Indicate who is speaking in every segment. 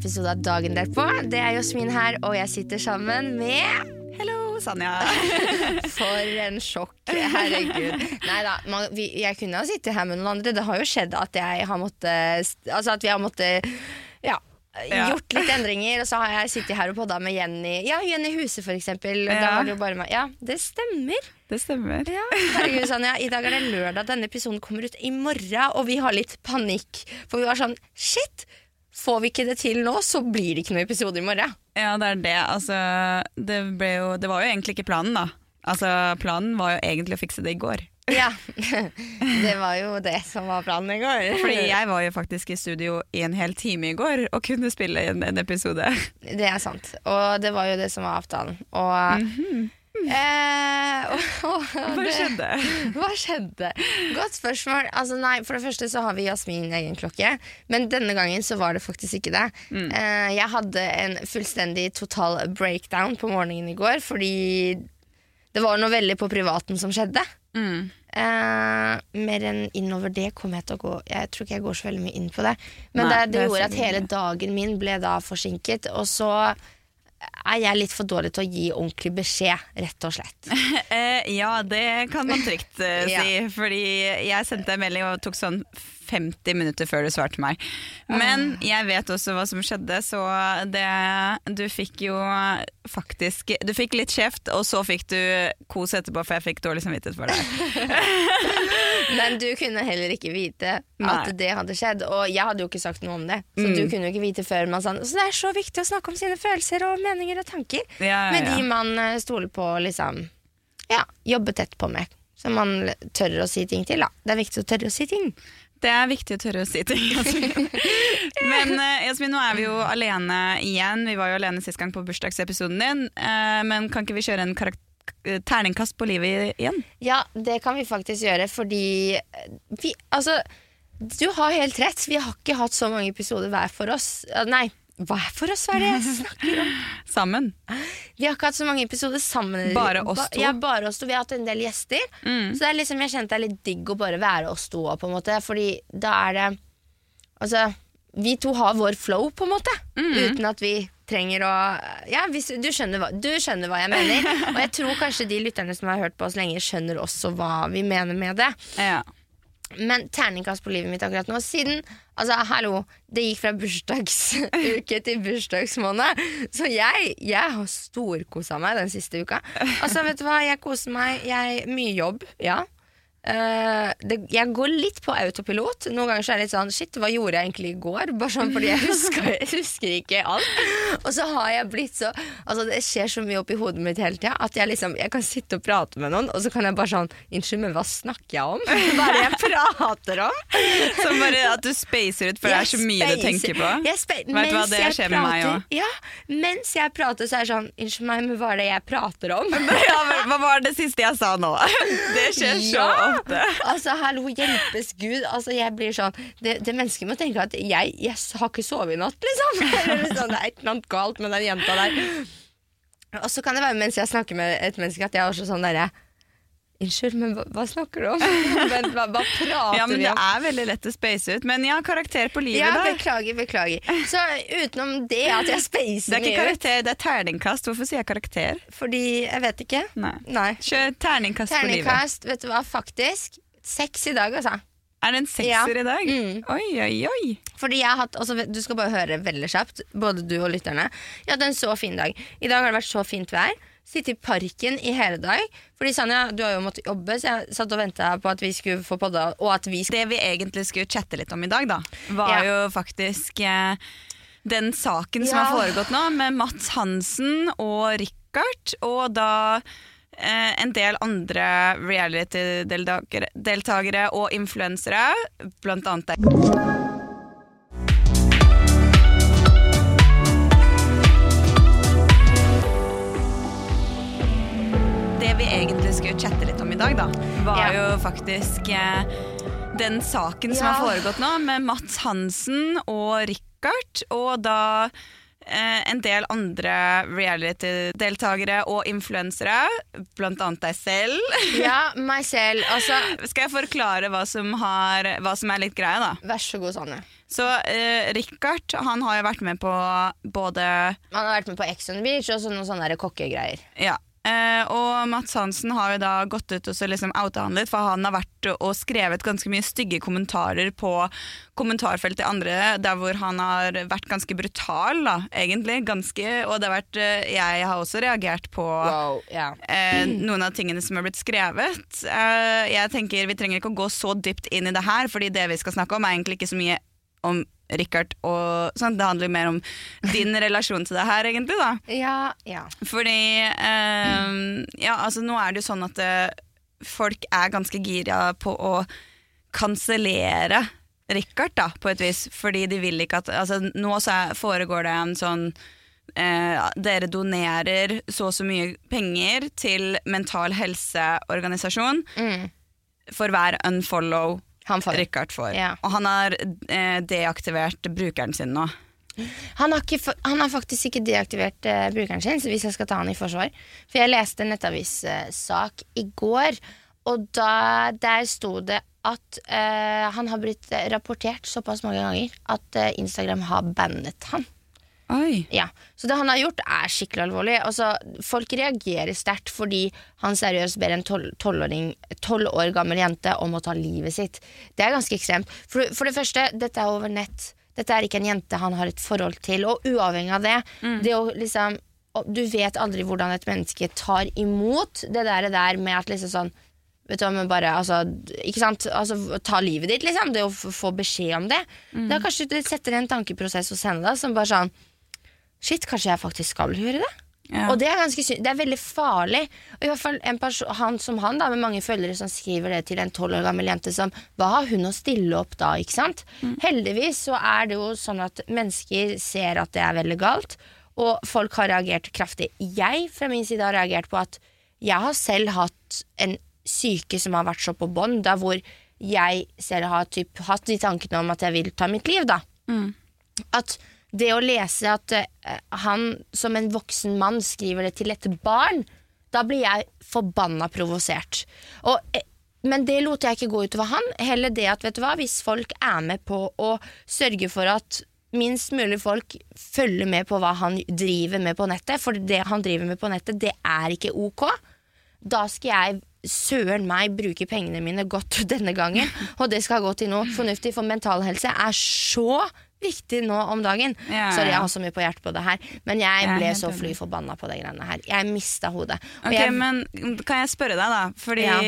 Speaker 1: Episode av Dagen derpå. Det er Josmin her, og jeg sitter sammen med
Speaker 2: Hello, Sanja.
Speaker 1: For en sjokk. Herregud. Nei da, jeg kunne ha sittet her med noen andre. Det har jo skjedd at jeg har måttet Altså at vi har måttet Ja.
Speaker 2: Ja.
Speaker 1: Gjort litt endringer, og så har jeg sittet her og podda med Jenny Ja, Jenny Huse, for eksempel. Ja. Da var det jo bare meg. Ja, det stemmer.
Speaker 2: Det stemmer.
Speaker 1: Ja, herregud, Sanja. I dag er det lørdag. Denne episoden kommer ut i morgen, og vi har litt panikk. For vi var sånn Shit! Får vi ikke det til nå, så blir det ikke noen episode i morgen.
Speaker 2: Ja, det er det. Altså, det, jo, det var jo egentlig ikke planen, da. Altså, planen var jo egentlig å fikse det i går.
Speaker 1: Ja, Det var jo det som var planen i går.
Speaker 2: Fordi jeg var jo faktisk i studio i en hel time i går og kunne spille inn en episode.
Speaker 1: Det er sant. Og det var jo det som var avtalen. Og, eh, og, og
Speaker 2: Hva
Speaker 1: det-
Speaker 2: skjedde?
Speaker 1: Hva skjedde? Godt spørsmål. Altså, nei, for det første så har vi Jasmin egen klokke, men denne gangen så var det faktisk ikke det. Eh, jeg hadde en fullstendig total breakdown på morgenen i går, fordi det var noe veldig på privaten som skjedde.
Speaker 2: Mm.
Speaker 1: Eh, mer enn innover det kommer jeg til å gå Jeg tror ikke jeg går så veldig mye inn på det. Men
Speaker 2: Nei,
Speaker 1: det,
Speaker 2: det
Speaker 1: det gjorde at hele dagen min ble da forsinket, og så er jeg litt for dårlig til å gi ordentlig beskjed, rett og slett.
Speaker 2: Eh, ja, det kan man trygt si.
Speaker 1: Ja.
Speaker 2: Fordi jeg sendte en melding og tok sånn 50 minutter før du svarte meg. Men jeg vet også hva som skjedde, så det Du fikk jo faktisk Du fikk litt kjeft, og så fikk du kos etterpå, for jeg fikk dårlig samvittighet for det.
Speaker 1: Men du kunne heller ikke vite
Speaker 2: Nei.
Speaker 1: at det hadde skjedd, og jeg hadde jo ikke sagt noe om det. Så
Speaker 2: Mm.
Speaker 1: du kunne jo ikke vite før man sa Så det er så viktig å snakke om sine følelser og meninger og tanker
Speaker 2: Ja, ja,
Speaker 1: med de man eh, stoler på liksom Ja, jobber tett på med. Som man tør å si ting til, da. Det er viktig å tørre å si ting.
Speaker 2: Det er viktig å tørre å si ting. Jasmin. Men eh, Jasmin, nå er vi jo alene igjen. Vi var jo alene sist gang på bursdagsepisoden din. eh, men kan ikke vi kjøre en eh, terningkast på livet igjen?
Speaker 1: Ja, det kan vi faktisk gjøre, fordi vi Altså, du har helt rett. Vi har ikke hatt så mange episoder hver for oss. Nei, hver for oss, hva er det jeg snakker om?
Speaker 2: Sammen.
Speaker 1: Vi har ikke hatt så mange episoder sammen.
Speaker 2: Bare oss to?
Speaker 1: Ja, bare oss to. Vi har hatt en del gjester.
Speaker 2: Mm.
Speaker 1: Så det er liksom, jeg kjente det er litt digg å bare være oss to, på en måte. Fordi da er det Altså, vi to har vår flow, på en måte.
Speaker 2: Mm.
Speaker 1: Uten at vi trenger å Ja, hvis, du, skjønner hva, du skjønner hva jeg mener. Og jeg tror kanskje de lytterne som har hørt på oss lenge, skjønner også hva vi mener med det.
Speaker 2: Ja.
Speaker 1: Men terningkast på livet mitt akkurat nå Siden, altså hallo Det gikk fra bursdagsuke til bursdagsmåned. Så jeg, jeg har storkoset meg den siste uka. Altså vet du hva, jeg koser meg jeg, Mye jobb, ja Eh, det, Jeg går litt på autopilot Noen ganger så er det litt sånn Shit, hva gjorde jeg egentlig i går? Bare sånn fordi jeg husker, jeg husker ikke alt Og så har jeg blitt så Altså det skjer så mye oppi hodet mitt hele tida At jeg liksom, jeg kan sitte og prate med noen Og så kan jeg bare sånn Unnskyld, men hva snakker jeg om? Hva er det jeg prater om?
Speaker 2: Som bare at du spacer ut, for det er så mye du tenker på.
Speaker 1: Jeg
Speaker 2: Vet du hva, det
Speaker 1: skjer
Speaker 2: skjer med meg òg.
Speaker 1: Ja, mens jeg prater så er det sånn Unnskyld meg, men hva er det jeg prater om?
Speaker 2: Ja, Hva var det siste jeg sa nå? Det skjer så
Speaker 1: Ja! Altså, hallo, hjelpes Gud. Altså, jeg blir sånn Det, det mennesket må tenke at jeg, jeg har ikke sovet i natt, liksom. Liksom, Det er et eller galt med den jenta der. Og så kan det være mens jeg snakker med et menneske at jeg er også sånn derre Unnskyld, men hva, hva snakker du om? Men, hva, hva prater
Speaker 2: Ja, men
Speaker 1: vi
Speaker 2: Det er veldig lett å space ut. Men ja, karakter på livet,
Speaker 1: Ja,
Speaker 2: da.
Speaker 1: beklager, beklager. Så utenom det at jeg spacer mye ut Det
Speaker 2: er ikke
Speaker 1: karakter, ut
Speaker 2: det er terningkast. Hvorfor sier jeg karakter?
Speaker 1: Fordi jeg vet ikke.
Speaker 2: Nei.
Speaker 1: Nei.
Speaker 2: Kjør terningkast, på livet.
Speaker 1: Terningkast, vet du hva, faktisk. Seks i dag, altså.
Speaker 2: Er det en sekser
Speaker 1: Ja.
Speaker 2: i dag?
Speaker 1: Mm.
Speaker 2: Oi, oi, oi.
Speaker 1: Fordi jeg har hatt, altså, Du skal bare høre veldig kjapt, både du og lytterne. Jeg hadde en så fin dag. I dag har det vært så fint vær. Sitte i parken i hele dag. Fordi Sanja, du har jo måttet jobbe, så jeg satt og venta på at vi skulle få podda, og at vi skulle
Speaker 2: Det vi egentlig skulle chatte litt om i dag, da, var
Speaker 1: Ja.
Speaker 2: jo faktisk eh, den saken som har foregått nå, med Mats Hansen og Richard, og da eh, en del andre reality-deltakere deltakere og influensere, blant annet deg. Da, var
Speaker 1: Ja.
Speaker 2: jo faktisk eh, den saken som
Speaker 1: Ja.
Speaker 2: har foregått nå, med Mats Hansen og Richard, og da eh, en del andre reality-deltakere og influensere, blant annet deg selv.
Speaker 1: Ja, meg selv. Altså,
Speaker 2: Skal jeg forklare hva som, har, hva som er litt greia, da?
Speaker 1: vær så god, Sanne.
Speaker 2: Så eh, Richard han har jo vært med på både
Speaker 1: Han har vært med på Ex on Beach og så noen sånne kokkegreier.
Speaker 2: Ja. Eh, og Mats Hansen har jo da gått ut og så liksom outa han litt, for han har vært og skrevet ganske mye stygge kommentarer på kommentarfeltet til andre, der hvor han har vært ganske brutal, da, egentlig. Ganske, og det har vært eh, Jeg har også reagert på
Speaker 1: Wow, yeah.
Speaker 2: eh, noen av tingene som har blitt skrevet. Eh, jeg tenker Vi trenger ikke å gå så dypt inn i det her, fordi det vi skal snakke om, er egentlig ikke så mye om Richard og sånn. Det handler mer om din relasjon til det her, egentlig. da
Speaker 1: Ja, ja.
Speaker 2: fordi eh, Ja, altså nå er det jo sånn at eh, folk er ganske gira på å kansellere Richard, da, på et vis. Fordi de vil ikke at Altså nå så foregår det en sånn eh, Dere donerer så og så mye penger til Mental Helseorganisasjon
Speaker 1: Mm.
Speaker 2: for hver unfollow
Speaker 1: Han, får.
Speaker 2: Richard får.
Speaker 1: Ja.
Speaker 2: Og han har eh, deaktivert brukeren sin nå.
Speaker 1: han, har ikke, han har faktisk ikke deaktivert eh, brukeren sin, så hvis jeg skal ta han i forsvar. For jeg leste en nettavissak i går, og da, der sto det at eh, han har blitt rapportert såpass mange ganger at eh, Instagram har bannet han. Ja, Så det han har gjort, er skikkelig alvorlig. Altså, folk reagerer sterkt fordi han seriøst ber en tolv år gammel jente om å ta livet sitt. Det er ganske ekstremt. For, for det første, dette er over nett. Dette er ikke en jente han har et forhold til. Og uavhengig av det, det å liksom Du vet aldri hvordan et menneske tar imot det der, der med at liksom sånn Vet du hva, men bare, altså, ikke sant? Altså, ta livet ditt, liksom. Det å få beskjed om det. Da kanskje det setter en tankeprosess hos henne da, som bare sånn Shit, kanskje jeg faktisk skal gjøre det?
Speaker 2: Ja.
Speaker 1: Og det er, ganske, det er veldig farlig. Og i hvert fall en person, han som han, da, med mange følgere som skriver det til en tolv år gammel jente som Hva har hun å stille opp da, ikke sant? Heldigvis så er det jo sånn at mennesker ser at det er veldig galt, og folk har reagert kraftig. Jeg fra min side har reagert på at jeg har selv hatt en syke som har vært så på bånn, da hvor jeg selv har typ, hatt de tankene om at jeg vil ta mitt liv, da. At det å lese at eh, han som en voksen mann skriver det til et barn, da blir jeg forbanna provosert. Og, eh, men det lot jeg ikke gå utover han. Heller det at vet du hva, hvis folk er med på å sørge for at minst mulig folk følger med på hva han driver med på nettet, for det han driver med på nettet, det er ikke ok, da skal jeg søren meg bruke pengene mine godt denne gangen. Og det skal gå til noe fornuftig, for mental helse er så viktig nå om dagen.
Speaker 2: Ja,
Speaker 1: Sorry, jeg har så mye på hjertet på det her, men jeg ble så fly forbanna på de greiene her. Jeg mista hodet.
Speaker 2: Ok,
Speaker 1: jeg,
Speaker 2: men Kan jeg spørre deg, da? Fordi
Speaker 1: Ja.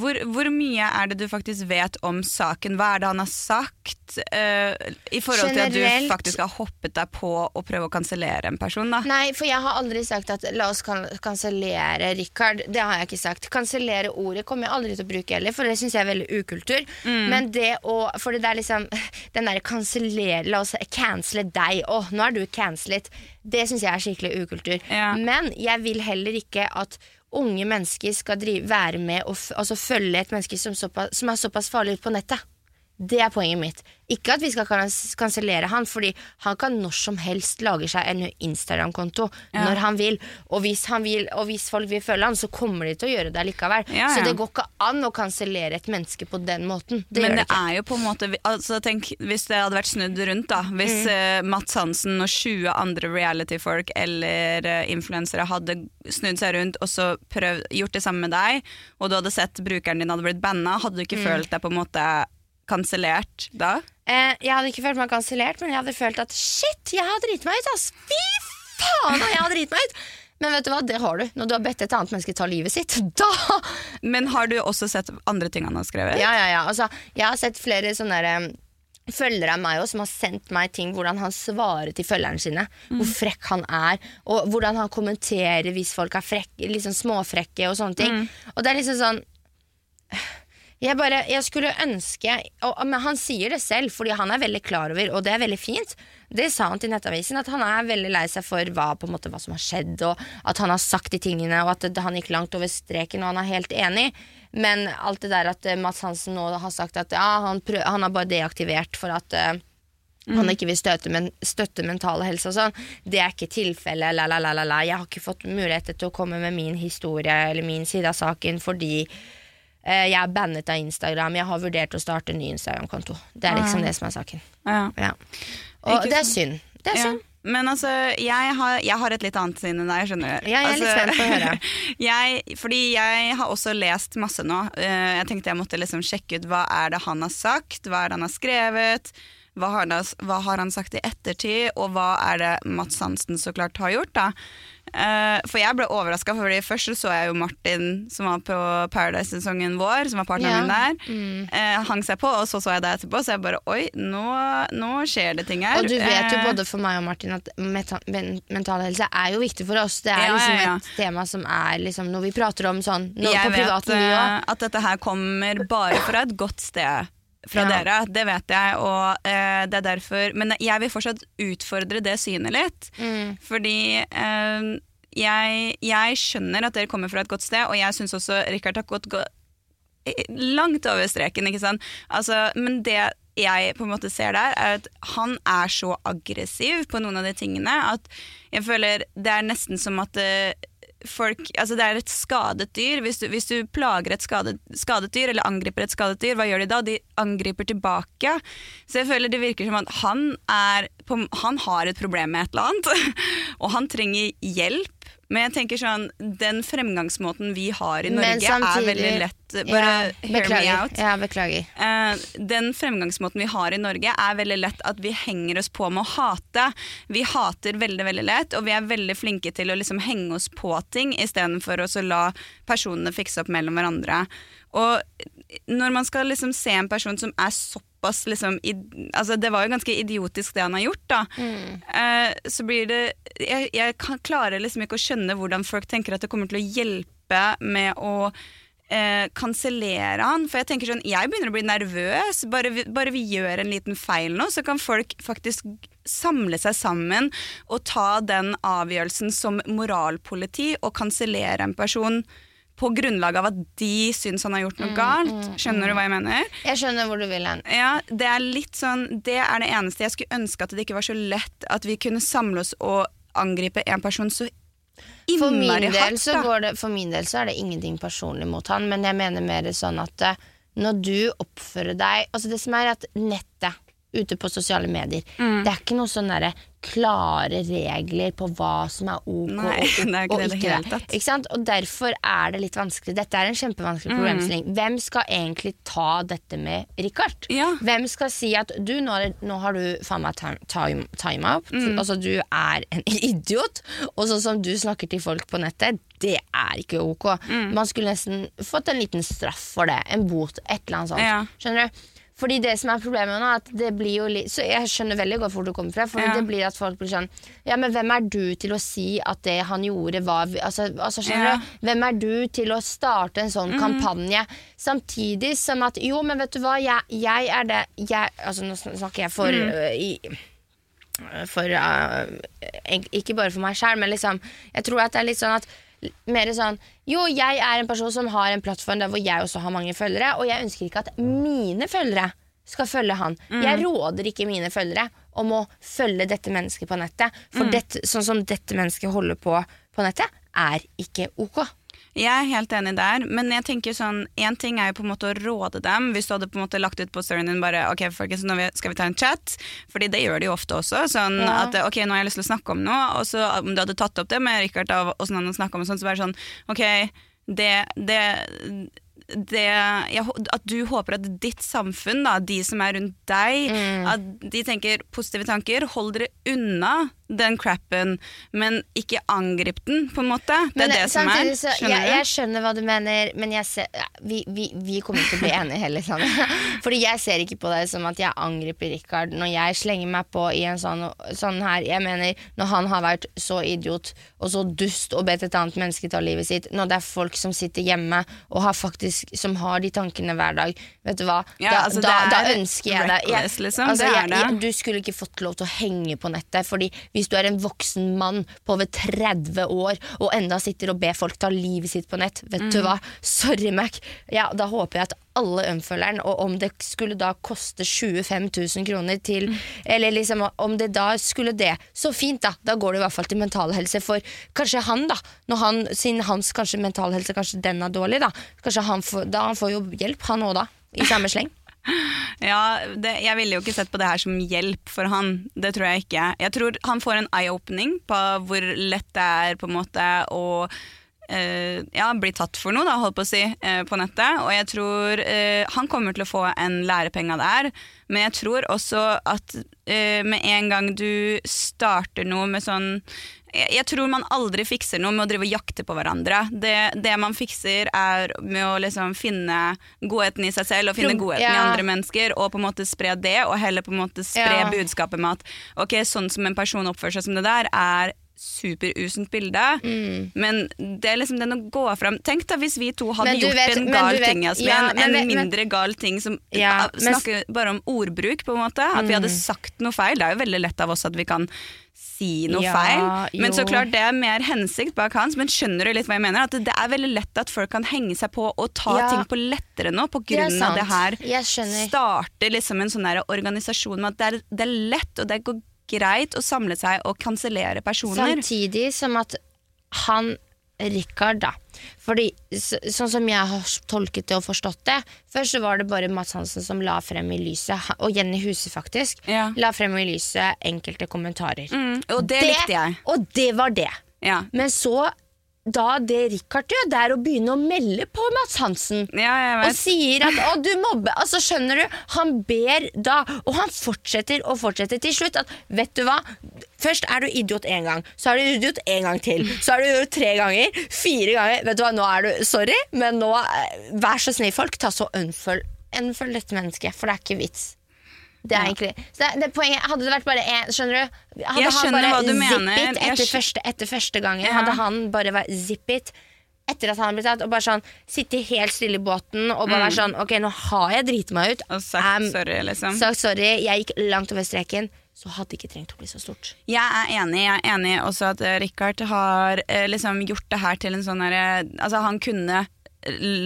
Speaker 2: hvor, hvor mye er det du faktisk vet om saken? Hva er det han har sagt? Uh, I forhold til at du faktisk har hoppet deg på å prøve å kansellere en person, da.
Speaker 1: Nei, for jeg har aldri sagt at la oss kan kansellere Richard. Det har jeg ikke sagt. Kansellere ordet kommer jeg aldri til å bruke heller, for det syns jeg er veldig ukultur.
Speaker 2: Mm.
Speaker 1: Men det å For det er liksom Den derre kansellere La oss cancele deg. Å, nå er du cancelet. Det syns jeg er skikkelig ukultur.
Speaker 2: Ja.
Speaker 1: Men jeg vil heller ikke at unge mennesker skal drive, være med og altså følge et menneske som, såpass, som er såpass farlig ut på nettet. Det er poenget mitt. Ikke at vi skal kans- kansellere han, fordi han kan når som helst lage seg en Instagram-konto
Speaker 2: Ja.
Speaker 1: når han vil. Og hvis, han vil. og hvis folk vil følge han, så kommer de til å gjøre det likevel.
Speaker 2: Ja,
Speaker 1: Så det går ikke an å kansellere et menneske på den måten. Det
Speaker 2: Men det
Speaker 1: det
Speaker 2: er jo på en måte altså tenk, Hvis det hadde vært snudd rundt, da. Hvis
Speaker 1: Mm.
Speaker 2: uh, Mats Hansen og 20 andre reality-folk eller uh, influensere hadde snudd seg rundt og så prøvd, gjort det samme med deg, og du hadde sett brukeren din hadde blitt banna, hadde du ikke
Speaker 1: Mm.
Speaker 2: følt deg på en måte kansellert da?
Speaker 1: Eh, jeg hadde ikke følt meg kansellert, men jeg hadde følt at shit, jeg har driti meg ut, ass! Fy faen, jeg har driti meg ut! Men vet du hva, det har du. Når du har bedt et annet menneske ta livet sitt, da
Speaker 2: Men har du også sett andre ting han har skrevet?
Speaker 1: Ja, ja, ja. Altså, jeg har sett flere sånne der, følgere av meg også, som har sendt meg ting hvordan han svarer til følgerne sine. Hvor frekk han er, og hvordan han kommenterer hvis folk er frekke, liksom småfrekke og sånne ting. Og det er liksom sånn jeg bare, jeg skulle ønske og, Men han sier det selv, fordi han er veldig klar over, og det er veldig fint. Det sa han til Nettavisen, at han er veldig lei seg for hva, måte, hva som har skjedd, og at han har sagt de tingene, og at han gikk langt over streken, og han er helt enig. Men alt det der at eh, Mads Hansen nå har sagt at ja, han, prøv, han har bare deaktivert for at uh, han ikke vil støtte, men, støtte mental helse og sånn. Det er ikke tilfellet. La, la, la, la, la. Jeg har ikke fått mulighet til å komme med min historie eller min side av saken fordi jeg er bannet av Instagram. Jeg har vurdert å starte en ny Instagram-konto. Det er liksom
Speaker 2: Ah.
Speaker 1: det som er saken.
Speaker 2: Ja.
Speaker 1: Ja. Og det er synd. Det er synd.
Speaker 2: Men altså, jeg har, jeg har et litt annet syn enn deg, skjønner du.
Speaker 1: Ja, jeg er litt
Speaker 2: altså,
Speaker 1: spent på å høre.
Speaker 2: jeg, fordi jeg har også lest masse nå. Eh, Jeg tenkte jeg måtte liksom sjekke ut hva er det han har sagt, hva er det han har skrevet, hva har, han, hva har han sagt i ettertid, og hva er det Mats Hansen så klart har gjort. da. Eh, for jeg ble overraska, for først så, så jeg jo Martin som var på Paradise-sesongen vår, som var partneren min
Speaker 1: Ja.
Speaker 2: der,
Speaker 1: Mm.
Speaker 2: Uh, hang seg på, og så så jeg det etterpå, så jeg bare oi, nå, nå skjer det ting her.
Speaker 1: Og du vet jo
Speaker 2: uh,
Speaker 1: både for meg og Martin at meta men mental helse er jo viktig for oss. Det er
Speaker 2: Ja,
Speaker 1: liksom
Speaker 2: ja,
Speaker 1: et tema som er liksom noe vi prater om sånn nå,
Speaker 2: jeg
Speaker 1: på privat nivå.
Speaker 2: vet at dette her kommer bare fra et godt sted fra
Speaker 1: Ja.
Speaker 2: dere, det vet jeg, og eh, det er derfor Men jeg vil fortsatt utfordre det synet litt,
Speaker 1: Mm.
Speaker 2: fordi eh, jeg, jeg skjønner at dere kommer fra et godt sted, og jeg syns også Rikard har gått gå langt over streken, ikke sant. Altså, men det jeg på en måte ser der, er at han er så aggressiv på noen av de tingene at jeg føler det er nesten som at eh, folk Altså det er et skadet dyr. Hvis du, hvis du plager et skadet, skadet dyr, eller angriper et skadet dyr, hva gjør de da? De angriper tilbake. Så jeg føler det virker som at han er på, Han har et problem med et eller annet, og han trenger hjelp. Men jeg tenker sånn, den fremgangsmåten vi har i
Speaker 1: Norge,
Speaker 2: Norge, er veldig lett. Bare
Speaker 1: Ja,
Speaker 2: hear me out.
Speaker 1: Ja, beklager.
Speaker 2: Uh, den fremgangsmåten vi har i Norge er veldig lett at vi henger oss på med å hate. Vi hater veldig veldig lett, og vi er veldig flinke til å liksom henge oss på ting istedenfor å la personene fikse opp mellom hverandre. Og når man skal liksom se en person som er såpass liksom, i, altså Det var jo ganske idiotisk det han har gjort, da. Eh, så blir det Jeg, jeg kan, klarer liksom ikke å skjønne hvordan folk tenker at det kommer til å hjelpe med å eh, kansellere han. For jeg tenker sånn, jeg begynner å bli nervøs. Bare vi, bare vi gjør en liten feil nå, så kan folk faktisk samle seg sammen og ta den avgjørelsen som moralpoliti og kansellere en person på grunnlag av at de syns han har gjort noe galt. Skjønner du hva jeg mener?
Speaker 1: Jeg skjønner hvor du vil hen.
Speaker 2: Ja, det er litt sånn Det er det eneste. Jeg skulle ønske at det ikke var så lett at vi kunne samle oss og angripe en person så
Speaker 1: For min,
Speaker 2: innmari hardt.
Speaker 1: det, for min del så er det ingenting personlig mot han, men jeg mener mer sånn at eh, når du oppfører deg Altså det som er at nettet ute på sosiale medier,
Speaker 2: Mm.
Speaker 1: det er ikke noe sånn derre klare regler på hva som er ok
Speaker 2: Nei,
Speaker 1: og,
Speaker 2: det er ikke
Speaker 1: og
Speaker 2: det
Speaker 1: ikke det. Ikke sant? Og derfor er det litt vanskelig. Dette er en kjempevanskelig
Speaker 2: Mm.
Speaker 1: problemstilling. Hvem skal egentlig ta dette med Richard?
Speaker 2: Ja.
Speaker 1: Hvem skal si at du, nå, nå har du faen meg time, time, time up.
Speaker 2: Mm.
Speaker 1: Altså, du er en idiot. Og sånn som du snakker til folk på nettet, det er ikke ok.
Speaker 2: Mm.
Speaker 1: Man skulle nesten fått en liten straff for det. En bot, et eller annet sånt.
Speaker 2: Ja.
Speaker 1: Skjønner du? Fordi det som er problemet nå, at det blir jo litt Så jeg skjønner veldig godt hvor du kommer fra. For
Speaker 2: Ja.
Speaker 1: det blir at folk blir sånn Ja, men hvem er du til å si at det han gjorde var Altså, altså skjønner
Speaker 2: Ja.
Speaker 1: Du? Hvem er du til å starte en sånn kampanje? Samtidig som at Jo, men vet du hva, jeg, jeg er det jeg, Altså, nå snakker jeg for
Speaker 2: mm.
Speaker 1: uh, i, for uh, Ikke bare for meg sjæl, men liksom Jeg tror at det er litt sånn at mer sånn Jo, jeg er en person som har en plattform der hvor jeg også har mange følgere, og jeg ønsker ikke at mine følgere skal følge han. Jeg råder ikke mine følgere om å følge dette mennesket på nettet. For dette, sånn som dette mennesket holder på på nettet, er ikke ok.
Speaker 2: Jeg er helt enig der, men jeg tenker sånn En ting er jo på en måte å råde dem. Hvis du hadde på en måte lagt ut på storyen din bare Ok, folkens, nå skal vi ta en chat. Fordi det gjør de jo ofte også. Sånn
Speaker 1: Ja.
Speaker 2: at ok, nå har jeg lyst til å snakke om noe, og så om du hadde tatt opp det med Richard og åssen han snakker om sånn, så bare sånn Ok, det, det det, at du håper at ditt samfunn, da, de som er rundt deg,
Speaker 1: Mm.
Speaker 2: at de tenker positive tanker. Hold dere unna den crappen, men ikke angrip den, på en måte. Det
Speaker 1: Men
Speaker 2: er det som er.
Speaker 1: så-
Speaker 2: Skjønner
Speaker 1: jeg, jeg skjønner hva du mener, men jeg ser, ja, vi, vi, vi kommer ikke til å bli enige heller. Sånn. Fordi jeg ser ikke på det som at jeg angriper Richard når jeg slenger meg på i en sånn, sånn her. Jeg mener, når han har vært så idiot og så dust og bedt et annet menneske ta livet sitt, når det er folk som sitter hjemme og har faktisk menneske som har de tankene hver dag, vet du hva,
Speaker 2: Ja,
Speaker 1: da,
Speaker 2: altså,
Speaker 1: da, da
Speaker 2: er
Speaker 1: ønsker jeg deg
Speaker 2: liksom.
Speaker 1: altså, Du skulle ikke fått lov til å henge på nettet, Fordi hvis du er en voksen mann på over 30 år og enda sitter og ber folk ta livet sitt på nett, vet
Speaker 2: Mm.
Speaker 1: du hva, sorry Mac, ja, da håper jeg at alle unfølger og om det skulle da koste 25 000 kroner til
Speaker 2: Mm.
Speaker 1: Eller liksom om det da skulle det, så fint, da. Da går det i hvert fall til mental helse. For kanskje han, da, når han, siden hans kanskje mental kanskje den er dårlig, da, kanskje han får, da han får jo hjelp, han òg da, i samme sleng.
Speaker 2: Ja, det, jeg ville jo ikke sett på det her som hjelp for han. Det tror jeg ikke. Jeg tror han får en eye-opening på hvor lett det er på en måte å eh, ja, bli tatt for noe, da, holdt på å si, eh, på nettet. Og jeg tror eh, han kommer til å få en lærepenge her. Men jeg tror også at eh, med en gang du starter noe med sånn jeg, jeg tror man aldri fikser noe med å drive og jakte på hverandre. Det, det man fikser, er med å liksom finne godheten i seg selv og finne
Speaker 1: godheten
Speaker 2: godheten i andre mennesker, og på en måte spre det, og heller på en måte spre
Speaker 1: Ja.
Speaker 2: budskapet med at ok, sånn som en person oppfører seg som det der, er superusunt bilde.
Speaker 1: Mm.
Speaker 2: Men det er liksom den å gå fram Tenk da hvis vi to hadde gjort
Speaker 1: vet-
Speaker 2: en gal
Speaker 1: vet-
Speaker 2: ting, Jasmin.
Speaker 1: ja,
Speaker 2: en,
Speaker 1: en
Speaker 2: mindre gal ting som
Speaker 1: Ja,
Speaker 2: ah,
Speaker 1: men-
Speaker 2: snakker bare om ordbruk, på en måte. At vi
Speaker 1: Mm.
Speaker 2: hadde sagt noe feil. Det er jo veldig lett av oss at vi kan si noe
Speaker 1: Ja,
Speaker 2: feil. Men så klart det er mer hensikt bak hans. Men skjønner du litt hva jeg mener? At det er veldig lett at folk kan henge seg på og ta
Speaker 1: Ja.
Speaker 2: ting på lettere nå på
Speaker 1: Det
Speaker 2: grunn av det her starter liksom en sånn organisasjon med at det er, det er lett og det går greit å samle seg og kansellere personer.
Speaker 1: Samtidig som at han Rikard, da. Fordi så, Sånn som jeg har tolket det og forstått det Først så var det bare Mads Hansen som la frem i lyset, og Jenny Huse faktisk,
Speaker 2: Ja.
Speaker 1: la frem i lyset enkelte kommentarer.
Speaker 2: Mm, og det, likte jeg.
Speaker 1: Og det var det.
Speaker 2: Ja.
Speaker 1: Men så, da det Richard gjør, det er å begynne å melde på Mads Hansen.
Speaker 2: ja,
Speaker 1: Og sier at 'å, du mobber'. Altså, skjønner du? Han ber da, og han fortsetter og fortsetter til slutt. At vet du hva? Først er du idiot én gang, så er du idiot en gang til. Så er du idiot tre ganger, fire ganger. Vet du hva, nå er du Sorry, men nå eh, Vær så snill, folk. Ta så unfølg dette mennesket, for det er ikke vits. Det er egentlig så det, det poenget, Hadde det vært bare én Skjønner du? Hadde
Speaker 2: Jeg
Speaker 1: han
Speaker 2: skjønner
Speaker 1: bare
Speaker 2: hva du
Speaker 1: zip
Speaker 2: mener.
Speaker 1: it
Speaker 2: Jeg
Speaker 1: etter,
Speaker 2: skj-
Speaker 1: første, etter første gangen,
Speaker 2: Ja.
Speaker 1: hadde han bare vært zippet etter at han ble tatt, og bare sånn sitte helt stille i båten og bare være sånn Ok, nå har jeg driti meg ut.
Speaker 2: Mm. Og sagt
Speaker 1: Am-
Speaker 2: sorry, liksom.
Speaker 1: Sagt sorry, jeg gikk langt over streken. Så hadde det ikke trengt å bli så stort.
Speaker 2: Jeg er enig. Jeg er enig også at eh, Richard har eh, liksom gjort det her til en sånn herre Altså, han kunne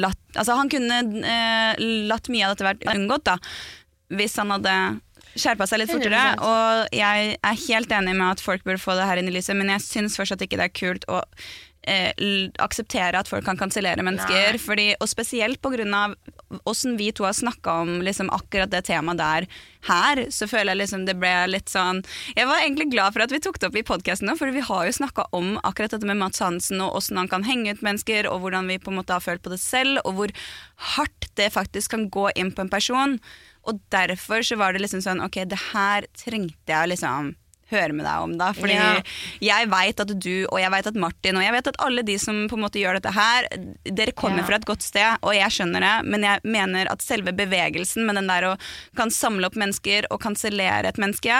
Speaker 2: latt Altså, han kunne eh, latt mye av dette vært unngått, da. Hvis han hadde skjerpa seg litt fortere.
Speaker 1: 100%.
Speaker 2: Og jeg er helt enig med at folk burde få det her inn i lyset, men jeg syns fortsatt ikke det er kult å eh, akseptere at folk kan kansellere mennesker. Fordi, og spesielt pga. åssen vi to har snakka om liksom, akkurat det temaet der her, så føler jeg liksom det ble litt sånn Jeg var egentlig glad for at vi tok det opp i podkasten nå, for vi har jo snakka om akkurat dette med Mats Hansen, og åssen han kan henge ut mennesker, og hvordan vi på en måte har følt på det selv, og hvor hardt det faktisk kan gå inn på en person. Og derfor så var det liksom sånn Ok, det her trengte jeg å liksom høre med deg om, da. Fordi
Speaker 1: Ja.
Speaker 2: jeg veit at du, og jeg veit at Martin, og jeg vet at alle de som på en måte gjør dette her, dere kommer
Speaker 1: Ja.
Speaker 2: fra et godt sted, og jeg skjønner det, men jeg mener at selve bevegelsen med den der å kan samle opp mennesker og kansellere et menneske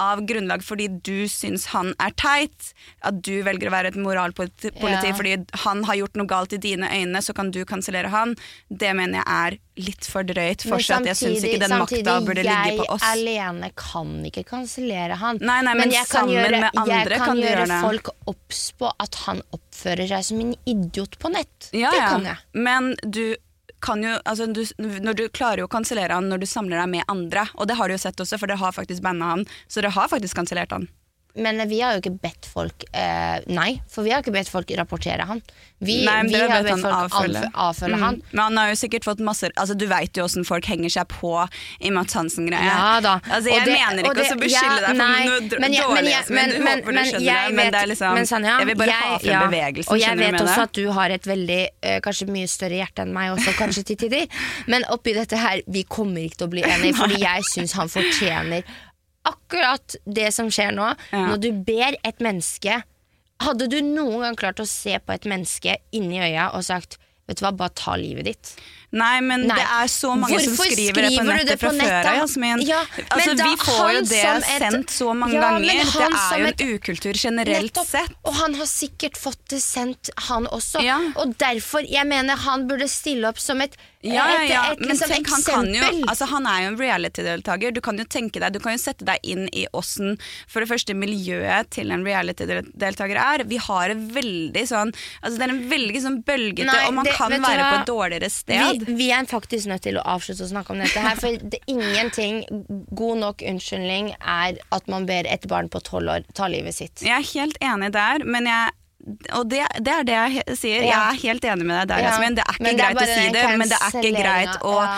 Speaker 2: av grunnlag fordi du syns han er teit, at du velger å være et moralpoliti politi
Speaker 1: Ja.
Speaker 2: fordi han har gjort noe galt i dine øyne, så kan du kansellere han, det mener jeg er litt for drøyt.
Speaker 1: Men
Speaker 2: Fortsatt, jeg syns ikke den makta burde ligge på oss.
Speaker 1: Samtidig, jeg alene kan ikke kansellere han.
Speaker 2: Nei, nei, men
Speaker 1: jeg kan gjøre,
Speaker 2: med andre
Speaker 1: jeg kan,
Speaker 2: kan
Speaker 1: gjøre
Speaker 2: gjøre
Speaker 1: folk obs på at han oppfører seg som en idiot på nett.
Speaker 2: Ja,
Speaker 1: det
Speaker 2: ja.
Speaker 1: kan jeg.
Speaker 2: Men du kan jo, altså du, når du klarer jo å kansellere han når du samler deg med andre. Og det har du jo sett også, for dere har faktisk banna han. Så dere har faktisk kansellert han.
Speaker 1: Men vi har jo ikke bedt folk eh, Nei, for vi har ikke bedt folk rapportere han. Vi,
Speaker 2: Nei,
Speaker 1: vi har
Speaker 2: bedt
Speaker 1: bedt folk
Speaker 2: avfølge.
Speaker 1: avfølge, mm. han.
Speaker 2: Men han har jo sikkert fått masse altså Du veit jo åssen folk henger seg på i Mats Hansen-greia.
Speaker 1: Ja da.
Speaker 2: Altså, jeg
Speaker 1: det-
Speaker 2: mener ikke å beskylde
Speaker 1: ja,
Speaker 2: deg for
Speaker 1: nei,
Speaker 2: noe
Speaker 1: men jeg-
Speaker 2: dårlig,
Speaker 1: men jeg- men-
Speaker 2: håper du
Speaker 1: men
Speaker 2: skjønner
Speaker 1: jeg
Speaker 2: det, men det er liksom
Speaker 1: men Sanja,
Speaker 2: Jeg vil bare ha frem
Speaker 1: ja,
Speaker 2: bevegelsen,
Speaker 1: Og jeg vet også
Speaker 2: det?
Speaker 1: at du har et veldig, uh, kanskje mye større hjerte enn meg også, kanskje til tider. Men oppi dette her, vi kommer ikke til å bli enige, fordi jeg syns han fortjener akkurat det som skjer nå.
Speaker 2: Ja.
Speaker 1: Når du ber et menneske Hadde du noen gang klart å se på et menneske inni øya og sagt Vet du hva, bare ta livet ditt?
Speaker 2: Nei, men
Speaker 1: Nei.
Speaker 2: det er så mange som
Speaker 1: Hvorfor
Speaker 2: skriver det på nettet
Speaker 1: det på
Speaker 2: fra før av, Jasmin.
Speaker 1: Ja,
Speaker 2: altså,
Speaker 1: da
Speaker 2: vi får jo det
Speaker 1: et-
Speaker 2: sendt så mange
Speaker 1: Ja,
Speaker 2: ganger. Det er
Speaker 1: jo
Speaker 2: jo
Speaker 1: et-
Speaker 2: en ukultur generelt
Speaker 1: Nettopp.
Speaker 2: sett.
Speaker 1: Og han har sikkert fått det sendt, han også.
Speaker 2: Ja.
Speaker 1: Og derfor, jeg mener han burde stille opp som et,
Speaker 2: Ja,
Speaker 1: et,
Speaker 2: ja,
Speaker 1: et,
Speaker 2: men
Speaker 1: liksom,
Speaker 2: tenk, han, kan jo, altså, han er jo en reality-deltaker. Du kan jo tenke deg, du kan jo sette deg inn i åssen for det første miljøet til en reality-deltaker er. Vi har en veldig sånn altså Det er en veldig sånn bølgete,
Speaker 1: Nei,
Speaker 2: og man
Speaker 1: det-
Speaker 2: kan være på et dårligere sted.
Speaker 1: Vi, er faktisk nødt til å avslutte å snakke om dette her, for det, ingenting god nok unnskyldning er at man ber et barn på tolv år ta livet sitt.
Speaker 2: Jeg er helt enig der, men jeg og det, det er det jeg sier. sier. Jeg er helt enig med deg der,
Speaker 1: Ja,
Speaker 2: Jasmin. Det er ikke
Speaker 1: men det er
Speaker 2: greit å si det, men det er ikke greit å
Speaker 1: ja.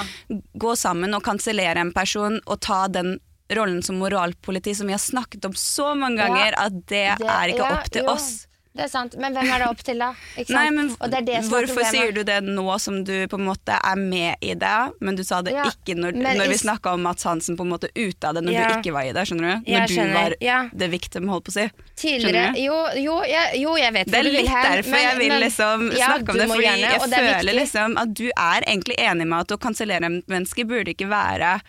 Speaker 2: gå sammen og kansellere en person og ta den rollen som moralpoliti som vi har snakket om så mange
Speaker 1: Ja,
Speaker 2: ganger, at det,
Speaker 1: Det-
Speaker 2: er ikke
Speaker 1: ja,
Speaker 2: opp til oss.
Speaker 1: Det er sant, men hvem er det opp til, da?
Speaker 2: Nei, men
Speaker 1: det det som
Speaker 2: Hvorfor sier du det nå som du på en måte er med i det, men du sa det
Speaker 1: Ja,
Speaker 2: ikke når, når vi snakka om Mats Hansen på en måte ute av det, når
Speaker 1: Ja.
Speaker 2: du ikke var i det? skjønner du? Når
Speaker 1: skjønner.
Speaker 2: du var
Speaker 1: ja.
Speaker 2: the victim, holdt på å si.
Speaker 1: Tidligere jo, jo, jeg, jo, jeg vet
Speaker 2: Det er litt
Speaker 1: hen.
Speaker 2: derfor
Speaker 1: men-
Speaker 2: jeg vil
Speaker 1: men-
Speaker 2: liksom
Speaker 1: ja,
Speaker 2: snakke om det, fordi
Speaker 1: gjerne,
Speaker 2: jeg
Speaker 1: det er
Speaker 2: føler
Speaker 1: viktig.
Speaker 2: liksom at du er egentlig enig med at å kansellere mennesker burde ikke være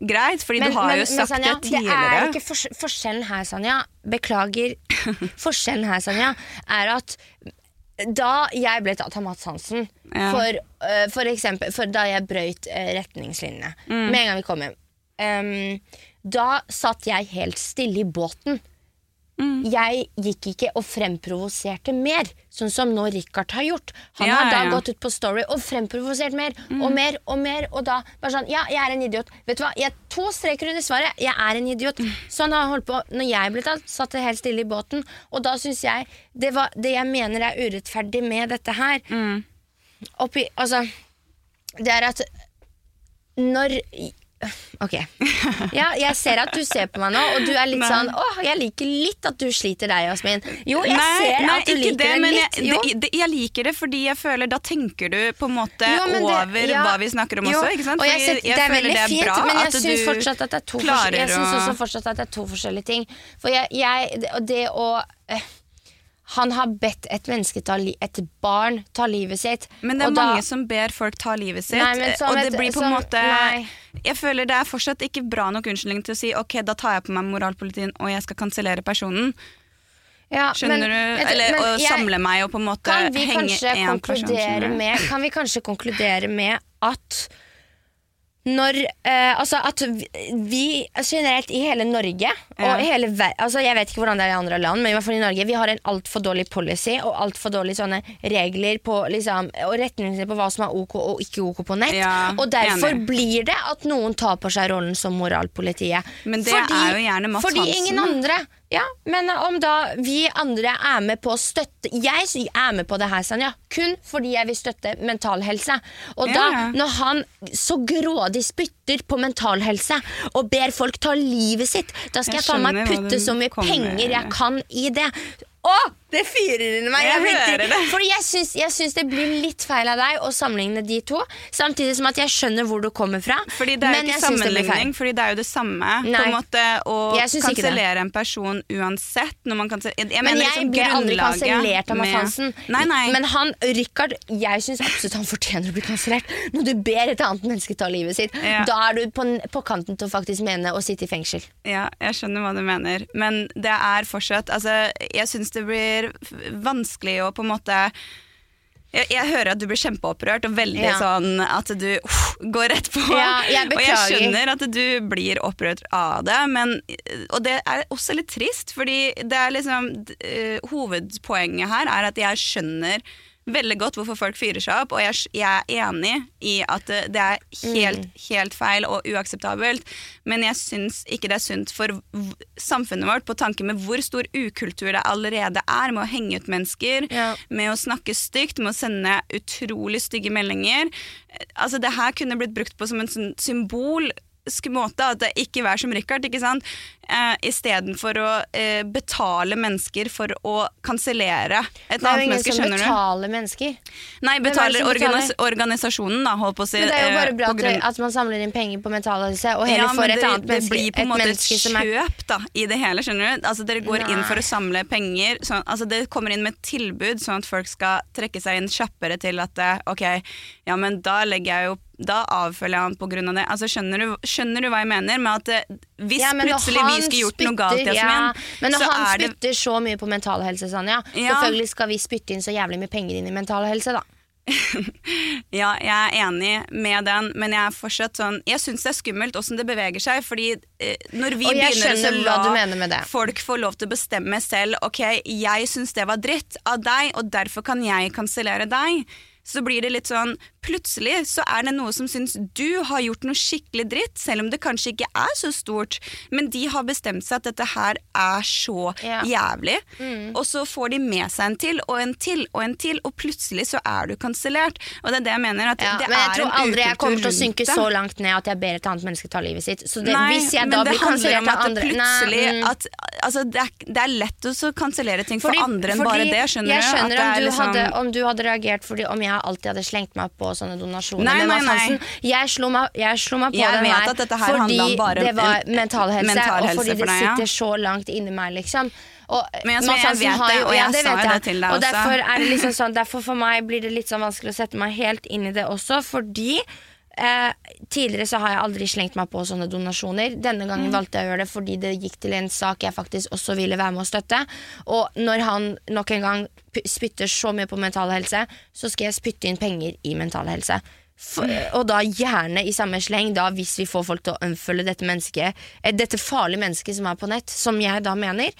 Speaker 2: greit, fordi du har jo sagt
Speaker 1: Sanja,
Speaker 2: det
Speaker 1: Det er
Speaker 2: tidligere.
Speaker 1: ikke fors forskjellen her, Sanja. Beklager. forskjellen her, Sanja, er at da jeg ble tatt av Mats Hansen,
Speaker 2: Ja.
Speaker 1: for, uh, for eksempel for da jeg brøyt uh, retningslinjene
Speaker 2: Mm.
Speaker 1: med en gang vi kom hjem, um, da satt jeg helt stille i båten.
Speaker 2: Mm.
Speaker 1: Jeg gikk ikke og fremprovoserte mer, sånn som nå Richard har gjort. Han
Speaker 2: Ja,
Speaker 1: har da
Speaker 2: ja, Mm.
Speaker 1: gått ut på Story og fremprovosert mer og mer og mer. Og da bare sånn Ja, jeg er en idiot. Vet du hva, jeg To streker under svaret. Jeg er en idiot.
Speaker 2: Mm.
Speaker 1: Sånn har han holdt på Når jeg ble tatt, satt det helt stille i båten. Og da syns jeg det, var, det jeg mener er urettferdig med dette her
Speaker 2: Mm.
Speaker 1: oppi, Altså, det er at når Ok. Ja, jeg ser at du ser på meg nå, og du er litt
Speaker 2: Nei.
Speaker 1: sånn Åh, jeg liker litt at du sliter deg, Jasmin. Jo, jeg
Speaker 2: nei,
Speaker 1: ser
Speaker 2: nei,
Speaker 1: at du liker det,
Speaker 2: men
Speaker 1: litt.
Speaker 2: Jeg, det, det, jeg liker det fordi jeg føler da tenker du på en måte
Speaker 1: Jo, det-
Speaker 2: over
Speaker 1: ja.
Speaker 2: hva vi snakker om
Speaker 1: Jo,
Speaker 2: også. Ikke sant?
Speaker 1: Og jeg,
Speaker 2: Fordi
Speaker 1: synes, det er
Speaker 2: føler det er
Speaker 1: fint,
Speaker 2: bra
Speaker 1: men jeg
Speaker 2: at
Speaker 1: syns
Speaker 2: du
Speaker 1: fortsatt at det er to, jeg det forskjellige ting. For jeg, jeg det- det å eh, Han har bedt et menneske ta li, et barn ta livet sitt.
Speaker 2: Men det er
Speaker 1: og da-
Speaker 2: mange som ber folk ta livet sitt,
Speaker 1: Nei,
Speaker 2: og det
Speaker 1: et-
Speaker 2: blir på en måte
Speaker 1: nei.
Speaker 2: Jeg føler det er fortsatt ikke bra nok unnskyldning til å si ok, da tar jeg på meg moralpolitien og jeg skal kansellere personen.
Speaker 1: ja,
Speaker 2: Skjønner
Speaker 1: men-
Speaker 2: du? Eller
Speaker 1: men
Speaker 2: å
Speaker 1: jeg-
Speaker 2: samle meg og på en måte henge én person.
Speaker 1: med Kan vi kanskje konkludere med at når eh, Altså at vi- vi generelt i hele Norge og i hele verden altså Jeg vet ikke hvordan det er i andre land, men i hvert fall i Norge Vi har en altfor dårlig policy og altfor dårlige sånne regler på, liksom, og retningslinjer på hva som er ok og ikke ok på nett.
Speaker 2: Ja,
Speaker 1: og derfor
Speaker 2: enig.
Speaker 1: blir det at noen tar på seg rollen som moralpolitiet.
Speaker 2: Men det er jo gjerne Mats
Speaker 1: fordi
Speaker 2: Hansen,
Speaker 1: ingen andre ja, men om da vi andre er med på å støtte Jeg er med på det her, Sanja, kun fordi jeg vil støtte mental helse. Og
Speaker 2: Ja,
Speaker 1: da, når han så grådig spytter på mental helse og ber folk ta livet sitt, da skal
Speaker 2: Jeg
Speaker 1: jeg, faen meg putte så mye
Speaker 2: kommer
Speaker 1: penger jeg kan i det. Å! Det fyrer inni meg!
Speaker 2: Jeg jeg det.
Speaker 1: Fordi jeg syns, jeg syns det blir litt feil av deg å sammenligne de to, samtidig som at jeg skjønner hvor du kommer fra.
Speaker 2: Fordi det er
Speaker 1: men
Speaker 2: jo ikke sammenligning, fordi det er jo det samme. På en måte Å kansellere en person uansett når man kanse- jeg,
Speaker 1: Men
Speaker 2: mener
Speaker 1: jeg
Speaker 2: liksom
Speaker 1: ble aldri kansellert av Mads Hansen.
Speaker 2: Nei, nei.
Speaker 1: Men han, Richard, jeg syns absolutt han fortjener å bli kansellert. Når du ber et annet menneske ta livet sitt,
Speaker 2: Ja.
Speaker 1: da er du på, på kanten til å faktisk mene å sitte i fengsel.
Speaker 2: Ja, jeg skjønner hva du mener, men det er fortsatt Altså, jeg syns det blir f- vanskelig å på en måte jeg, jeg hører at du blir kjempeopprørt og veldig
Speaker 1: Ja.
Speaker 2: sånn at du uh, går rett på.
Speaker 1: Ja, jeg
Speaker 2: og jeg skjønner at du blir opprørt av det, men, og det er også litt trist, fordi det er liksom eh, Hovedpoenget her er at jeg skjønner veldig godt hvorfor folk fyrer seg opp, og jeg, jeg er enig i at det, er helt, helt feil og uakseptabelt, men jeg syns ikke det er sunt for samfunnet vårt på tanke med hvor stor ukultur det allerede er med å henge ut mennesker,
Speaker 1: Ja.
Speaker 2: med å snakke stygt, med å sende utrolig stygge meldinger. Altså, det her kunne blitt brukt på som en sånn symbol måte. At det ikke vær som Richard, ikke sant. Eh, Istedenfor å eh, betale mennesker for å kansellere et annet menneske, skjønner du.
Speaker 1: Det er jo ingen som betaler mennesker.
Speaker 2: Nei,
Speaker 1: er
Speaker 2: betaler,
Speaker 1: organis betaler?
Speaker 2: organisasjonen, da, holdt på å si.
Speaker 1: Men det er jo
Speaker 2: eh,
Speaker 1: bare bra
Speaker 2: grunn-
Speaker 1: at man samler inn penger på mental helse, og heller
Speaker 2: ja,
Speaker 1: får et
Speaker 2: det,
Speaker 1: annet
Speaker 2: det blir på en måte et
Speaker 1: menneske
Speaker 2: kjøp da, i det hele, skjønner du? Altså, dere går inn for å samle penger. Sånn, altså, det kommer inn med et tilbud, sånn at folk skal trekke seg inn kjappere til at eh, ok, ja, men da legger jeg jo da avfølger jeg han på grunn av det. Altså, skjønner, du, skjønner du hva jeg mener? Med at eh, Hvis
Speaker 1: Ja,
Speaker 2: plutselig vi skulle gjort noe
Speaker 1: galt
Speaker 2: galt, Jasmin,
Speaker 1: ja, Men når
Speaker 2: så
Speaker 1: han
Speaker 2: er det
Speaker 1: spytter så mye på mental helse, Sanja,
Speaker 2: Ja.
Speaker 1: selvfølgelig skal vi spytte inn så jævlig mye penger inn i mental helse, da.
Speaker 2: Ja, jeg er enig med den, men jeg er fortsatt sånn Jeg syns det er skummelt åssen det beveger seg, fordi eh, når vi begynner å la folk få lov til å bestemme selv Ok, jeg syns det var dritt av deg, og derfor kan jeg kansellere deg. Så blir det litt sånn Plutselig så er det noe som syns du har gjort noe skikkelig dritt, selv om det kanskje ikke er så stort, men de har bestemt seg at dette her er så
Speaker 1: Ja.
Speaker 2: jævlig,
Speaker 1: Mm.
Speaker 2: og så får de med seg en til og en til og en til, og plutselig så er du kansellert. Og det er det jeg mener, at
Speaker 1: Ja,
Speaker 2: det
Speaker 1: men jeg
Speaker 2: er
Speaker 1: tror aldri jeg kommer til å synke så langt ned at jeg ber et annet menneske ta livet sitt. Så det,
Speaker 2: Nei,
Speaker 1: hvis jeg da blir kansellert av andre Nei, mm.
Speaker 2: at, altså, det, er, det er lett å så kansellere ting for andre enn bare det, skjønner
Speaker 1: jeg
Speaker 2: du?
Speaker 1: skjønner
Speaker 2: At det
Speaker 1: om, du
Speaker 2: liksom-
Speaker 1: hadde, om du hadde reagert fordi om jeg alltid hadde slengt meg på sånne donasjoner
Speaker 2: Nei, nei, nei.
Speaker 1: Jeg slo meg, jeg slo meg på
Speaker 2: Jeg
Speaker 1: den her fordi det var mental helse,
Speaker 2: mental
Speaker 1: og fordi
Speaker 2: for
Speaker 1: det
Speaker 2: deg, ja.
Speaker 1: sitter så langt inni meg, liksom. Og
Speaker 2: Men jeg- jeg vet det, og
Speaker 1: ja,
Speaker 2: jeg
Speaker 1: det
Speaker 2: sa
Speaker 1: jeg.
Speaker 2: det til deg
Speaker 1: Og
Speaker 2: også.
Speaker 1: derfor er det liksom sånn Derfor for meg blir det litt sånn vanskelig å sette meg helt inn i det også, fordi Eh, tidligere så har jeg aldri slengt meg på sånne donasjoner. Denne gangen
Speaker 2: Mm.
Speaker 1: valgte jeg å gjøre det fordi det gikk til en sak jeg faktisk også ville være med å støtte. Og når han nok en gang spytter så mye på mental helse, så skal jeg spytte inn penger i mental helse. For, og da gjerne i samme sleng, da hvis vi får folk til å unfølge dette mennesket, eh, dette farlige mennesket som er på nett, som jeg da mener.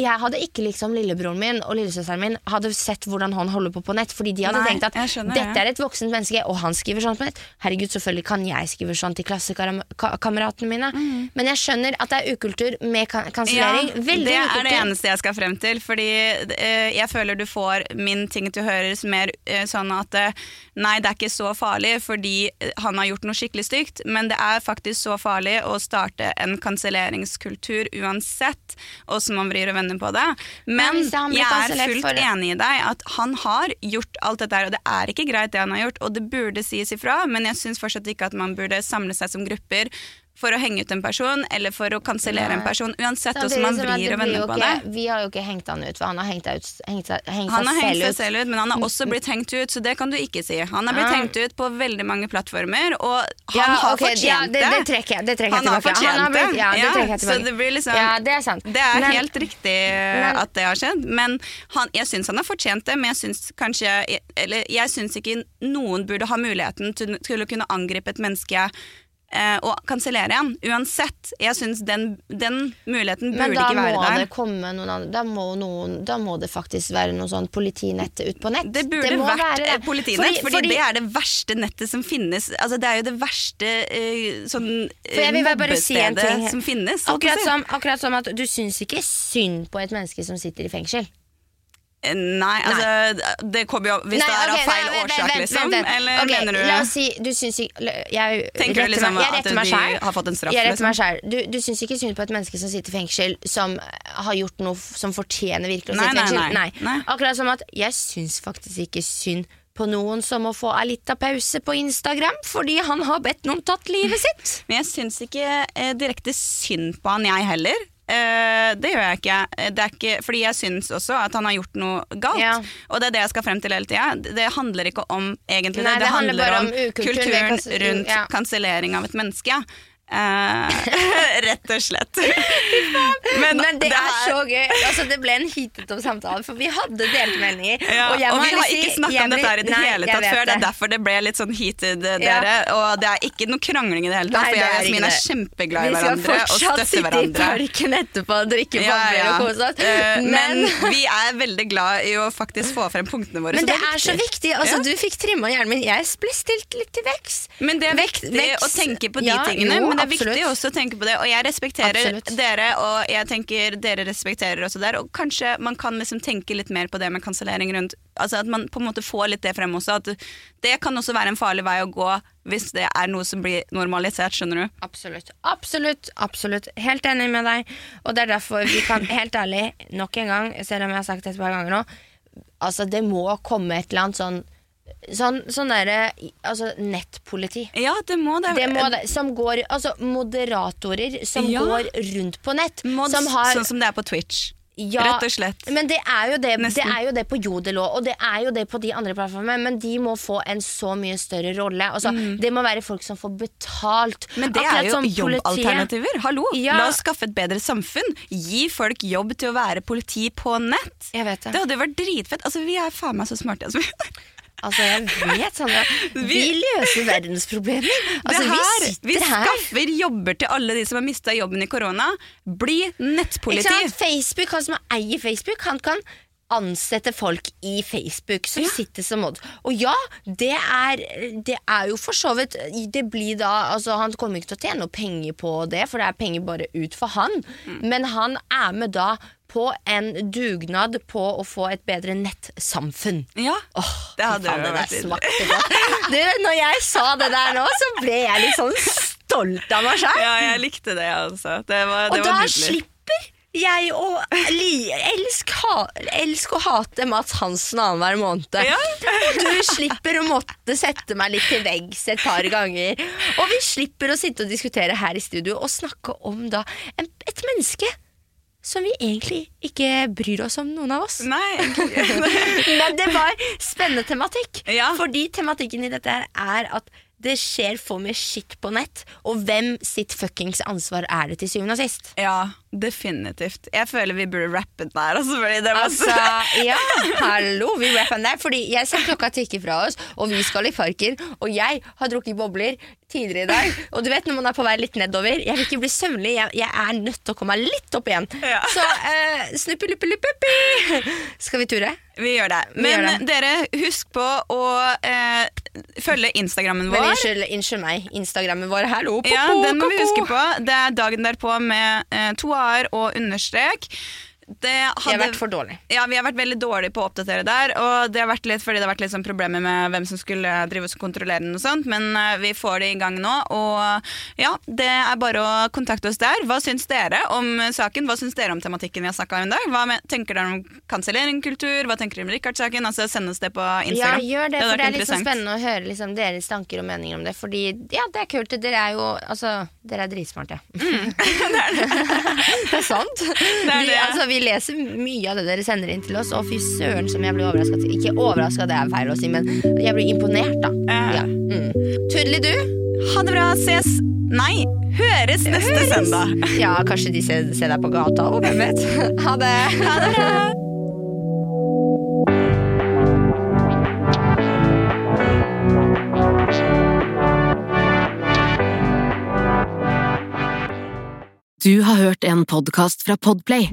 Speaker 1: Jeg hadde ikke liksom lillebroren min og lillesøsteren min hadde sett hvordan han holder på på nett, fordi de hadde
Speaker 2: Nei,
Speaker 1: tenkt at
Speaker 2: skjønner
Speaker 1: dette
Speaker 2: det.
Speaker 1: er et voksent menneske, og han skriver sånn på nett. Herregud, selvfølgelig kan jeg skrive sånn til klassekameratene mine. Men jeg skjønner at det er ukultur med kan- kansellering. Veldig
Speaker 2: det er
Speaker 1: ukultur.
Speaker 2: det eneste jeg skal frem til. Fordi eh, jeg føler du får min ting til å høres mer eh, sånn at eh, nei, det er ikke så farlig fordi eh, han har gjort noe skikkelig stygt, men det er faktisk så farlig å starte en kanselleringskultur uansett åssen man vrir og vender på det. Men
Speaker 1: blir
Speaker 2: jeg er fullt
Speaker 1: for-
Speaker 2: enig i deg at han har gjort alt dette her, og det er ikke greit det han har gjort, og det burde sies ifra, men jeg syns fortsatt ikke at man burde samle seg som grupper for å henge ut en person, eller for å kansellere en person, uansett hvordan man vrir og vender på det.
Speaker 1: Vi har jo ikke hengt han ut, for han har hengt, ut, hengt, hengt
Speaker 2: Han har
Speaker 1: seg
Speaker 2: hengt
Speaker 1: selv
Speaker 2: seg selv ut, men han har også blitt hengt ut, så det kan du ikke si. Han har blitt
Speaker 1: Ja.
Speaker 2: hengt ut på veldig mange plattformer, og han
Speaker 1: Ja,
Speaker 2: har
Speaker 1: okay,
Speaker 2: fortjent
Speaker 1: ja, det. Det trekker jeg, det trekker
Speaker 2: Han
Speaker 1: jeg
Speaker 2: har
Speaker 1: tilbake.
Speaker 2: fortjent
Speaker 1: har blitt-. Ja, det trekker jeg
Speaker 2: så det blir liksom-
Speaker 1: ja, det er sant.
Speaker 2: Det er
Speaker 1: Men-
Speaker 2: helt riktig
Speaker 1: Men-
Speaker 2: at det har skjedd, men han, jeg syns han har fortjent det. Men jeg syns kanskje Eller jeg syns ikke noen burde ha muligheten til, til å kunne angripe et menneske eh, og kansellere igjen. Uansett. Jeg syns den, den muligheten burde ikke være der.
Speaker 1: andre Da må, noen, da må det faktisk være noe sånn politinett ut på nett.
Speaker 2: Det burde
Speaker 1: det
Speaker 2: vært
Speaker 1: være det.
Speaker 2: politinett, fordi,
Speaker 1: fordi-
Speaker 2: det er det verste nettet som finnes. Altså, det er jo det verste uh, sånn, eh,
Speaker 1: bare si en ting.
Speaker 2: som finnes.
Speaker 1: Akkurat som, akkurat som at du syns ikke synd på et menneske som sitter i fengsel.
Speaker 2: Eh, Nei, altså det kommer jo Hvis det er
Speaker 1: okay,
Speaker 2: av feil
Speaker 1: nei, vent,
Speaker 2: årsak,
Speaker 1: vent,
Speaker 2: liksom?
Speaker 1: vent.
Speaker 2: Eller
Speaker 1: okay,
Speaker 2: mener du
Speaker 1: La oss si du syns ikke Jeg
Speaker 2: Tenker
Speaker 1: retter
Speaker 2: liksom
Speaker 1: meg, jeg retter meg
Speaker 2: de
Speaker 1: selv.
Speaker 2: har fått en straff,
Speaker 1: Jeg retter meg
Speaker 2: liksom?
Speaker 1: selv. Du, du syns ikke synd på et menneske som sitter i fengsel, som har gjort noe som fortjener virkelig å sitte i fengsel?
Speaker 2: nei. Nei.
Speaker 1: Akkurat som at jeg syns faktisk ikke synd på noen som må få ei lita pause på Instagram fordi han har bedt noen tatt livet sitt.
Speaker 2: Men jeg syns ikke eh, direkte synd på han, jeg heller. Eh, det gjør jeg ikke. Eh, Det ikke. Fordi jeg syns også at han har gjort noe galt.
Speaker 1: Ja.
Speaker 2: Og det er det jeg skal frem til hele tida. Det handler ikke om egentlig
Speaker 1: Nei,
Speaker 2: det. Det
Speaker 1: handler
Speaker 2: handler om,
Speaker 1: om
Speaker 2: kulturen rundt
Speaker 1: ja.
Speaker 2: kansellering av et menneske. Eh, rett og slett.
Speaker 1: Men, det, er
Speaker 2: her-
Speaker 1: så gøy. Altså, det ble en heatet opp samtale, for vi hadde delt meninger.
Speaker 2: Ja,
Speaker 1: og,
Speaker 2: og vi har ikke snakka om dette her i det
Speaker 1: Nei,
Speaker 2: hele tatt før. Det er derfor det ble litt sånn heated,
Speaker 1: Ja.
Speaker 2: dere. Og det er ikke noe krangling i det hele tatt,
Speaker 1: Nei,
Speaker 2: for jeg og
Speaker 1: er
Speaker 2: kjempeglad
Speaker 1: i
Speaker 2: er
Speaker 1: og
Speaker 2: støtter hverandre.
Speaker 1: Vi skal fortsatt sitte i parken etterpå og drikke bobler
Speaker 2: ja.
Speaker 1: og kose oss.
Speaker 2: Eh,
Speaker 1: Men,
Speaker 2: men vi er veldig glad i å faktisk få frem punktene våre.
Speaker 1: men det er så viktig. Altså, Du fikk trimma hjernen min. Jeg ble stilt litt til veks.
Speaker 2: Men det er viktig å tenke på de tingene.
Speaker 1: jo,
Speaker 2: men det er
Speaker 1: absolutt.
Speaker 2: viktig også å tenke på det. Og jeg respekterer
Speaker 1: Absolutt.
Speaker 2: dere, og jeg tenker dere respekterer også der. Og kanskje man kan liksom tenke litt mer på det med kansellering rundt Altså At man på en måte får litt det frem også. At det kan også være en farlig vei å gå hvis det er noe som blir normalisert, skjønner du.
Speaker 1: Absolutt. Absolutt. absolutt Helt enig med deg. Og det er derfor vi kan, helt ærlig, nok en gang, selv om jeg har sagt det et par ganger nå, altså det må komme et eller annet sånn Sånn, sånn derre altså nettpoliti.
Speaker 2: Ja, det må det.
Speaker 1: Det må det, som går, altså Moderatorer som
Speaker 2: Ja.
Speaker 1: går rundt på nett.
Speaker 2: Mods,
Speaker 1: som har,
Speaker 2: Sånn som det er på Twitch.
Speaker 1: Ja,
Speaker 2: Rett og slett.
Speaker 1: Men det er, jo det, det er jo det på Jodel òg, og det er jo det på de andre plattformene. Men de må få en så mye større rolle. Altså, Det må være folk som får betalt.
Speaker 2: Mm. Men det
Speaker 1: Akkurat
Speaker 2: er jo jobbalternativer. Hallo,
Speaker 1: Ja.
Speaker 2: La oss skaffe et bedre samfunn. Gi folk jobb til å være politi på nett.
Speaker 1: Jeg vet det.
Speaker 2: Det hadde vært dritfett. Altså, Vi er faen meg så smarte. Altså.
Speaker 1: Altså, jeg vet Sandra. Vi
Speaker 2: Vi-
Speaker 1: løser verdensproblemer. Altså,
Speaker 2: her,
Speaker 1: vi
Speaker 2: vi skaffer jobber til alle de som har mista jobben i korona. Bli nettpoliti.
Speaker 1: Facebook, Han som eier Facebook, han kan ansette folk i Facebook som
Speaker 2: Ja.
Speaker 1: sitter som odd. Og ja, det er, det er jo for så vidt Det blir da altså, Han kommer ikke til å tjene noe penger på det, for det er penger bare ut for han.
Speaker 2: Mm.
Speaker 1: Men han er med da på en dugnad på å få et bedre nettsamfunn.
Speaker 2: Ja,
Speaker 1: Åh,
Speaker 2: det hadde
Speaker 1: faen,
Speaker 2: jo
Speaker 1: det
Speaker 2: vært
Speaker 1: godt. Du, når jeg sa det der nå, så ble jeg litt sånn stolt av meg sjøl.
Speaker 2: ja, jeg likte det, altså. Det var, det
Speaker 1: Og da slipper jeg å elsk, ha, elsk å hate Mats Hansen annenhver måned.
Speaker 2: Ja.
Speaker 1: Og du slipper å måtte sette meg litt til veggs et par ganger. Og vi slipper å sitte og diskutere her i studio og snakke om da en, et menneske som vi egentlig ikke bryr oss om, noen av oss.
Speaker 2: Nei.
Speaker 1: Men det var spennende tematikk.
Speaker 2: Ja.
Speaker 1: Fordi tematikken i dette her er at det skjer for mye shit på nett, og hvem sitt fuckings ansvar er det til syvende og sist?
Speaker 2: Ja, definitivt. Jeg føler vi burde rappe den der. Altså, fordi det var
Speaker 1: Altså, ja, hallo, vi rapper der. Fordi jeg ser klokka tikke fra oss, og vi skal i parken. Og jeg har drukket bobler tidligere i dag. Og du vet når man er på vei litt nedover, jeg vil ikke bli søvnlig. Jeg, jeg er nødt til å komme meg litt opp igjen.
Speaker 2: Ja.
Speaker 1: Så uh, snuppi-luppi-luppi-luppi. Skal vi ture?
Speaker 2: Vi gjør det. Men
Speaker 1: gjør det.
Speaker 2: dere, husk på å eh, følge Instagrammen
Speaker 1: Men
Speaker 2: vår.
Speaker 1: unnskyld, unnskyld meg. Instagrammen vår, hallo.
Speaker 2: Ja,
Speaker 1: Popo,
Speaker 2: Den må vi huske på. Det er dagen derpå med eh, to a-er og understrek. Det
Speaker 1: Vi har vært for dårlige.
Speaker 2: ja, vi har vært veldig dårlige på å oppdatere der. Og det har vært litt fordi det har vært litt sånn problemer med hvem som skulle drive og kontrollere den. og sånt Men eh, vi får det i gang nå. Og ja, det er bare å kontakte oss der. Hva syns dere om saken? Hva syns dere om tematikken vi har snakka om i dag? Hva tenker dere om kanselleringskultur? Hva tenker dere om Richard-saken? Altså, send oss det på Instagram.
Speaker 1: Ja, gjør det,
Speaker 2: det
Speaker 1: for det er sånn spennende å høre liksom, deres tanker og meninger om det. Fordi ja, det er kult. Dere er jo Altså, dere er dritsmarte. det er sant.
Speaker 2: Det er
Speaker 1: Vi, altså, vi leser mye av det dere sender inn til oss, og fy søren som jeg blir overraska. Ikke overraska, det er feil å si, men jeg blir imponert, da.
Speaker 2: Ja.
Speaker 1: Ja. Mm. Tudeli, du?
Speaker 2: Ha det bra. Ses Nei, høres neste søndag.
Speaker 1: Ja, kanskje de ser, ser deg på gata, òg, hvem vet. Ha det.
Speaker 2: Ha det bra.
Speaker 3: Du har hørt en podkast fra Podplay.